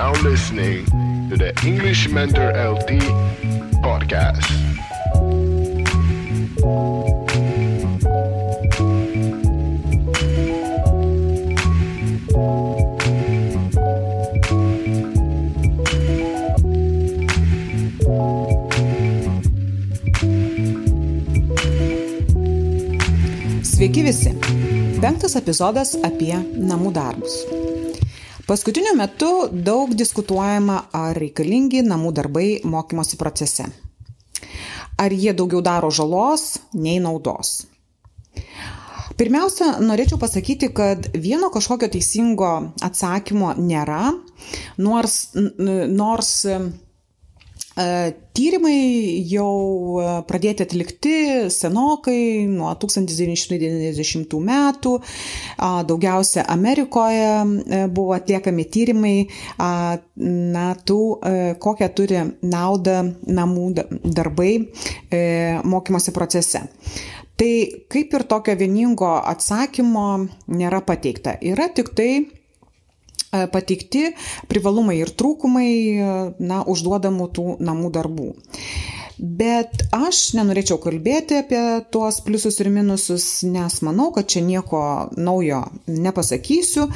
now listening to the English Mentor LT podcast. Sveiki visi. Penktas epizodas apie namų darbus. Paskutiniu metu daug diskutuojama, ar reikalingi namų darbai mokymosi procese. Ar jie daugiau daro žalos nei naudos. Pirmiausia, norėčiau pasakyti, kad vieno kažkokio teisingo atsakymo nėra, nors, nors Tyrimai jau pradėti atlikti senokai, nuo 1990 metų. Daugiausia Amerikoje buvo atliekami tyrimai, na, tų, kokią turi naudą namų darbai mokymosi procese. Tai kaip ir tokio vieningo atsakymo nėra pateikta. Yra tik tai E, pateikti privalumai ir trūkumai na, užduodamų tų namų darbų. Bet aš nenorėčiau kalbėti apie tuos pliusus ir minusus, nes manau, kad čia nieko naujo nepasakysiu,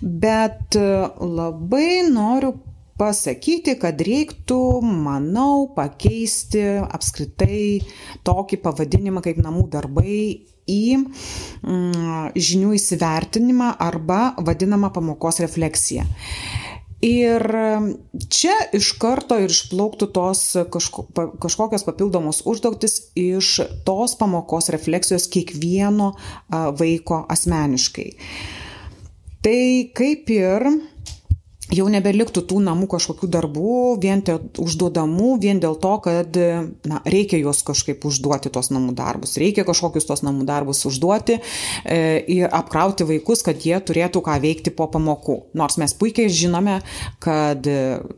bet labai noriu pasakyti, kad reiktų, manau, pakeisti apskritai tokį pavadinimą kaip namų darbai į mm, žinių įsivertinimą arba vadinamą pamokos refleksiją. Ir čia iš karto ir išplauktų tos kažko, kažkokios papildomos užduotis iš tos pamokos refleksijos kiekvieno vaiko asmeniškai. Tai kaip ir jau nebeliktų tų namų kažkokių darbų, vien te užduodamų, vien dėl to, kad na, reikia juos kažkaip užduoti tos namų darbus, reikia kažkokius tos namų darbus užduoti e, ir apkrauti vaikus, kad jie turėtų ką veikti po pamokų. Nors mes puikiai žinome, kad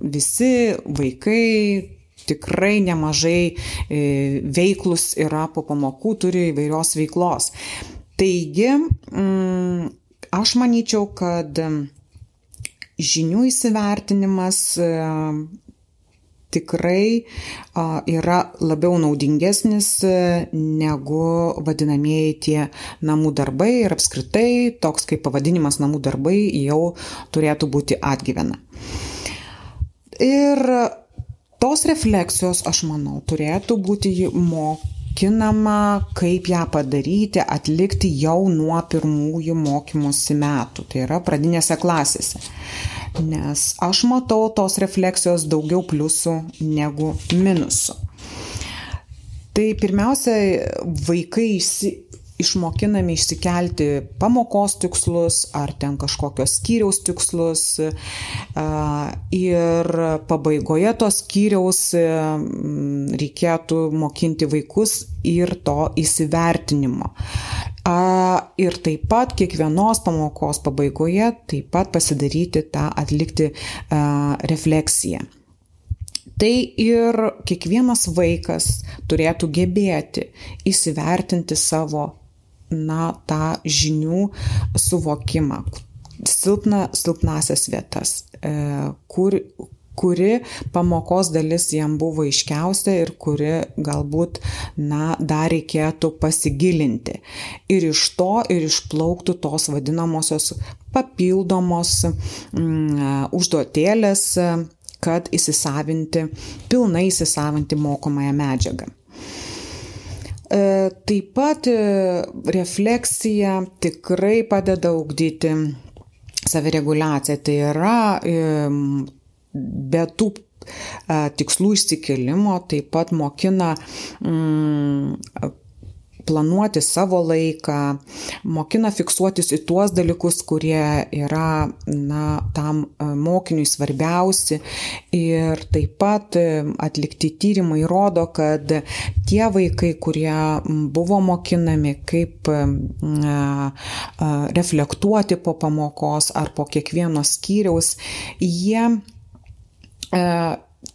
visi vaikai tikrai nemažai e, veiklus yra po pamokų, turi įvairios veiklos. Taigi, mm, aš manyčiau, kad žinių įsivertinimas e, tikrai yra labiau naudingesnis e, negu vadinamieji tie namų darbai ir apskritai toks kaip pavadinimas namų darbai jau turėtų būti atgyvena. Ir tos refleksijos, aš manau, turėtų būti mokyti mokinama, kaip ją padaryti, atlikti jau nuo pirmųjų mokymosi metų, tai yra pradinėse klasėse. Nes aš matau tos refleksijos daugiau pliusų negu minusų. Tai pirmiausia, vaikai išmokinami išsikelti pamokos tikslus ar ten kažkokios skyriaus tikslus ir pabaigoje tos skyriaus reikėtų mokinti vaikus ir to įsivertinimo. Ir taip pat kiekvienos pamokos pabaigoje taip pat pasidaryti tą atlikti refleksiją. Tai ir kiekvienas vaikas turėtų gebėti įsivertinti savo na, tą žinių suvokimą, silpna, silpnasias vietas, e, kur, kuri pamokos dalis jam buvo iškiausia ir kuri galbūt, na, dar reikėtų pasigilinti. Ir iš to ir išplauktų tos vadinamosios papildomos mm, užduotėlės, kad įsisavinti, pilnai įsisavinti mokomąją medžiagą. E, taip pat e, refleksija tikrai padeda ugdyti savireguliaciją. Tai yra e, be tų tikslų išsikelimo taip pat mokina mm, planuoti savo laiką, mokina fiksuotis į tuos dalykus, kurie yra na, tam e, mokiniui svarbiausi. Ir taip pat e, atlikti tyrimai rodo, kad tie vaikai, kurie buvo mokinami, kaip e, reflektuoti po pamokos ar po kiekvieno skyriaus, jie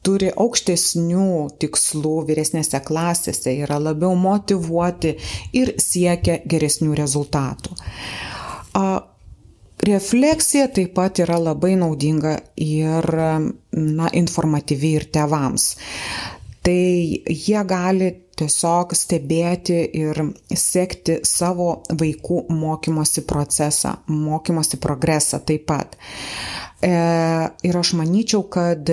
turi aukštesnių tikslų vyresnėse klasėse, yra labiau motivuoti ir siekia geresnių rezultatų. refleksija taip pat yra labai naudinga ir na, informatyvi ir tevams. Tai jie gali tiesiog stebėti ir sekti savo vaikų mokymosi procesą, mokymosi progresą taip pat. E, ir aš manyčiau, kad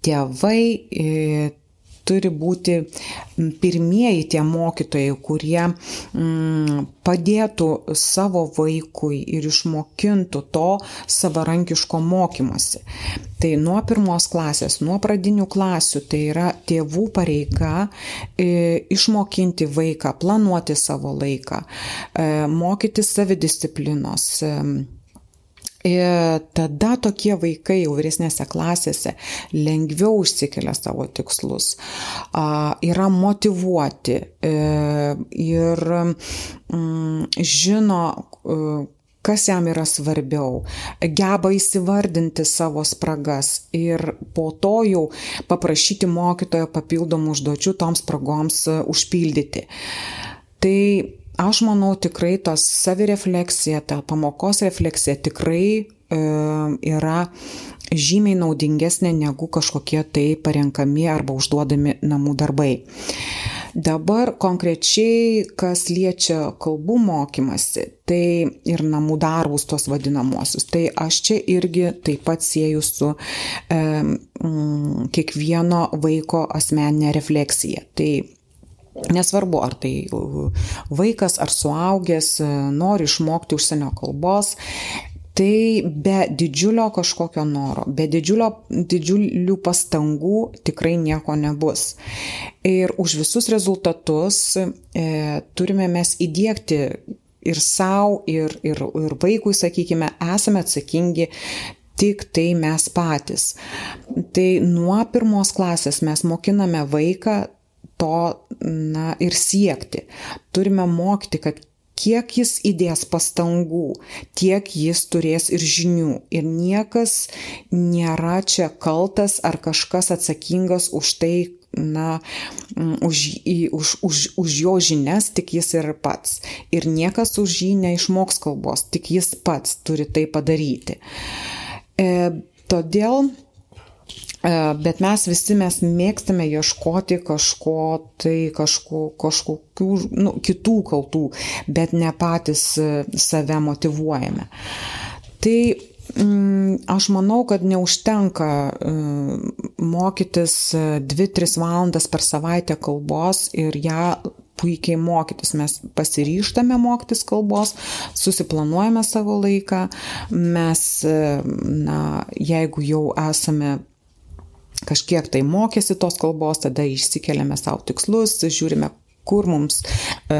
tėvai e, turi būti pirmieji tie mokytojai, kurie mm, padėtų savo vaikui ir išmokintų to savarankiško mokymosi. Tai nuo pirmos klasės, nuo pradinių klasių, tai yra tėvų pareiga e, išmokinti vaiką, planuoti savo laiką, e, mokyti savidisciplinos. E, Ir tada tokie vaikai jau vyresnėse klasėse lengviau užsikelia savo tikslus, yra motivuoti e, ir mm, žino, e, kas jam yra svarbiau, geba įsivardinti savo spragas ir po to jau paprašyti mokytojo papildomų užduočių toms spragoms e, užpildyti. Tai aš manau tikrai tos savirefleksija, ta pamokos refleksija tikrai e, yra žymiai naudingesnė negu kažkokie tai parenkami arba užduodami namų darbai. Dabar konkrečiai, kas liečia kalbų mokymasi, tai ir namų darbus tos vadinamosius, tai aš čia irgi taip pat sieju su e, m, kiekvieno vaiko asmeninė refleksija. Tai Nesvarbu, ar tai vaikas ar suaugęs e, nori išmokti užsienio kalbos, tai be didžiulio kažkokio noro, be didžiulio, didžiulių pastangų tikrai nieko nebus. Ir už visus rezultatus e, turime mes įdėkti ir savo, ir, ir, ir vaikui, sakykime, esame atsakingi tik tai mes patys. Tai nuo pirmos klasės mes mokiname vaiką to na, ir siekti. Turime mokyti, kad kiek jis įdės pastangų, tiek jis turės ir žinių. Ir niekas nėra čia kaltas ar kažkas atsakingas už tai, na, už, už, už, už jo žinias, tik jis ir pats. Ir niekas už jį neišmoks kalbos, tik jis pats turi tai padaryti. E, todėl bet mes visi mes mėgstame ieškoti kažko, tai kažko, kažkokių nu, kitų kaltų, bet ne patys e, save motivuojame. Tai mm, aš manau, kad neužtenka e, mokytis 2-3 valandas per savaitę kalbos ir ją puikiai mokytis. Mes pasiryštame mokytis kalbos, susiplanuojame savo laiką, mes, na, jeigu jau esame kažkiek tai mokėsi tos kalbos, tada išsikeliame savo tikslus, žiūrime, kur mums e,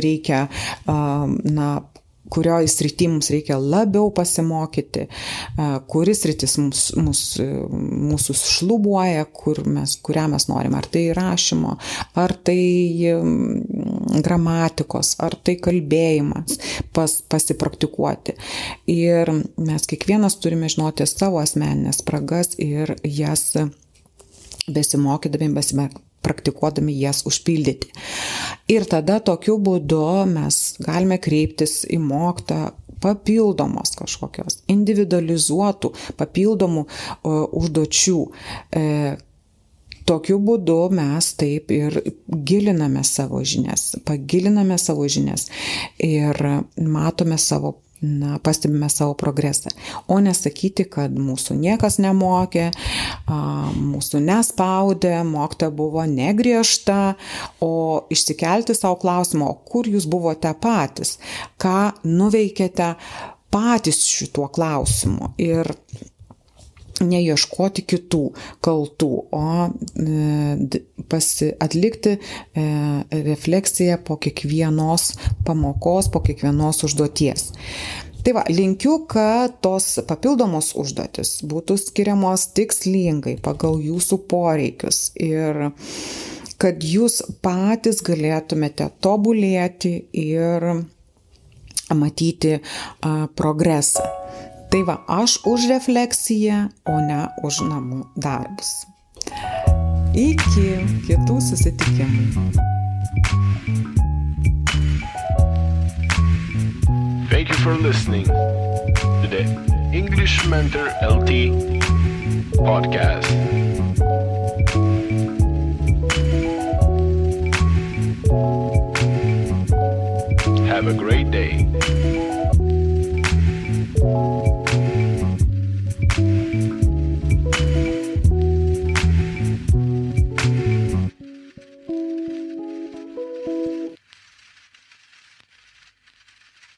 reikia, na, kurioje srity mums reikia labiau pasimokyti, kuris rytis mus, mus, mūsų šlubuoja, kur mes, kurią mes norim, ar tai rašymo, ar tai gramatikos, ar tai kalbėjimas, pas, pasipraktikuoti. Ir mes kiekvienas turime žinoti savo asmeninės spragas ir jas besimokydami, besipraktikuodami jas užpildyti. Ir tada tokiu būdu mes galime kreiptis į moktą papildomos kažkokios individualizuotų, papildomų užduočių, e, Tokiu būdu mes taip ir giliname savo žinias, pagiliname savo žinias ir matome savo na, pastebime savo progresą. O nesakyti, kad mūsų niekas nemokė, mūsų nespaudė, mokytoja buvo negriežta, o išsikelti savo klausimą, o kur jūs buvote patys, ką nuveikėte patys šituo klausimu. Ir neieškoti kitų kaltų, o e, pasi, atlikti e, refleksiją po kiekvienos pamokos, po kiekvienos užduoties. Tai va, linkiu, kad tos papildomos užduotis būtų skiriamos tikslingai pagal jūsų poreikius ir kad jūs patys galėtumėte tobulėti ir matyti progresą. Tai va, aš už refleksiją, o ne už namų darbus. Iki kitų susitikimų. Thank you for listening to the English Mentor LT podcast. Have a great day.